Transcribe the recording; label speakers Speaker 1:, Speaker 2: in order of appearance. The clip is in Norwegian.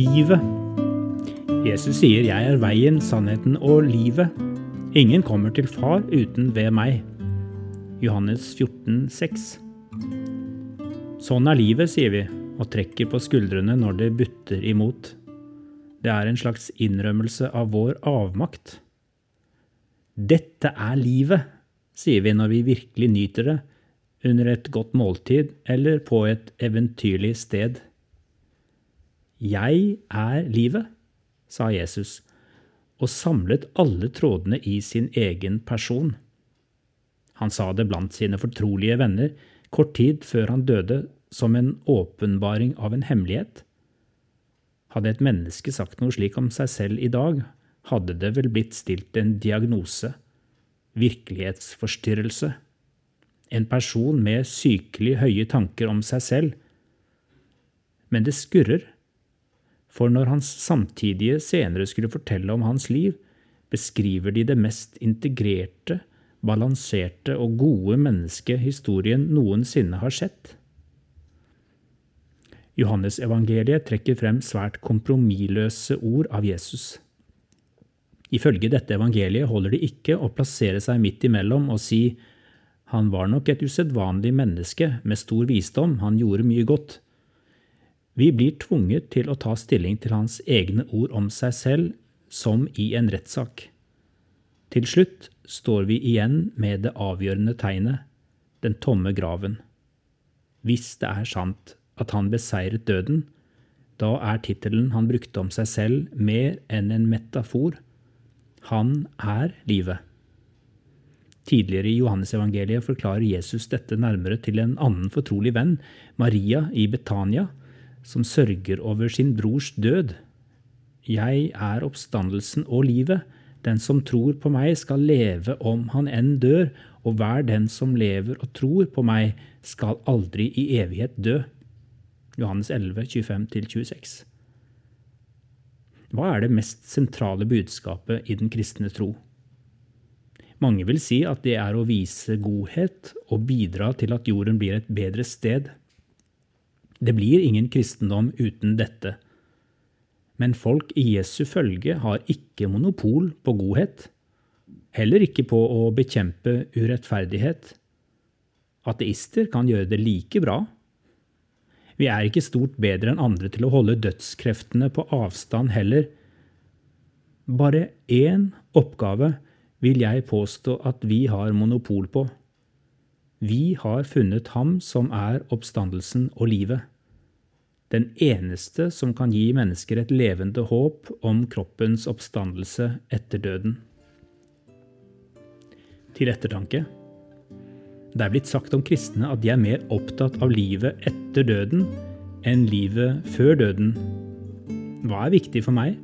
Speaker 1: livet. Jesus sier 'Jeg er veien, sannheten og livet'. Ingen kommer til Far uten ved meg. Johannes 14, 14,6. Sånn er livet, sier vi, og trekker på skuldrene når det butter imot. Det er en slags innrømmelse av vår avmakt. Dette er livet, sier vi når vi virkelig nyter det, under et godt måltid eller på et eventyrlig sted. Jeg er livet, sa Jesus, og samlet alle trådene i sin egen person. Han sa det blant sine fortrolige venner kort tid før han døde, som en åpenbaring av en hemmelighet. Hadde et menneske sagt noe slik om seg selv i dag, hadde det vel blitt stilt en diagnose – virkelighetsforstyrrelse. En person med sykelig høye tanker om seg selv. Men det skurrer for når hans samtidige senere skulle fortelle om hans liv, beskriver de det mest integrerte, balanserte og gode mennesket historien noensinne har sett. Johannesevangeliet trekker frem svært kompromissløse ord av Jesus. Ifølge dette evangeliet holder det ikke å plassere seg midt imellom og si han var nok et usedvanlig menneske med stor visdom, han gjorde mye godt, vi blir tvunget til å ta stilling til hans egne ord om seg selv som i en rettssak. Til slutt står vi igjen med det avgjørende tegnet, den tomme graven. Hvis det er sant at han beseiret døden, da er tittelen han brukte om seg selv, mer enn en metafor. Han er livet. Tidligere i Johannesevangeliet forklarer Jesus dette nærmere til en annen fortrolig venn, Maria i Betania, som sørger over sin brors død. Jeg er oppstandelsen og livet. Den som tror på meg, skal leve om han enn dør, og hver den som lever og tror på meg, skal aldri i evighet dø. Johannes 11, 25-26. Hva er det mest sentrale budskapet i den kristne tro? Mange vil si at det er å vise godhet og bidra til at jorden blir et bedre sted. Det blir ingen kristendom uten dette. Men folk i Jesu følge har ikke monopol på godhet, heller ikke på å bekjempe urettferdighet. Ateister kan gjøre det like bra. Vi er ikke stort bedre enn andre til å holde dødskreftene på avstand heller. Bare én oppgave vil jeg påstå at vi har monopol på. Vi har funnet ham som er oppstandelsen og livet den eneste som kan gi mennesker et levende håp om kroppens oppstandelse etter døden. Til ettertanke. Det er blitt sagt om kristne at de er mer opptatt av livet etter døden enn livet før døden. Hva er viktig for meg?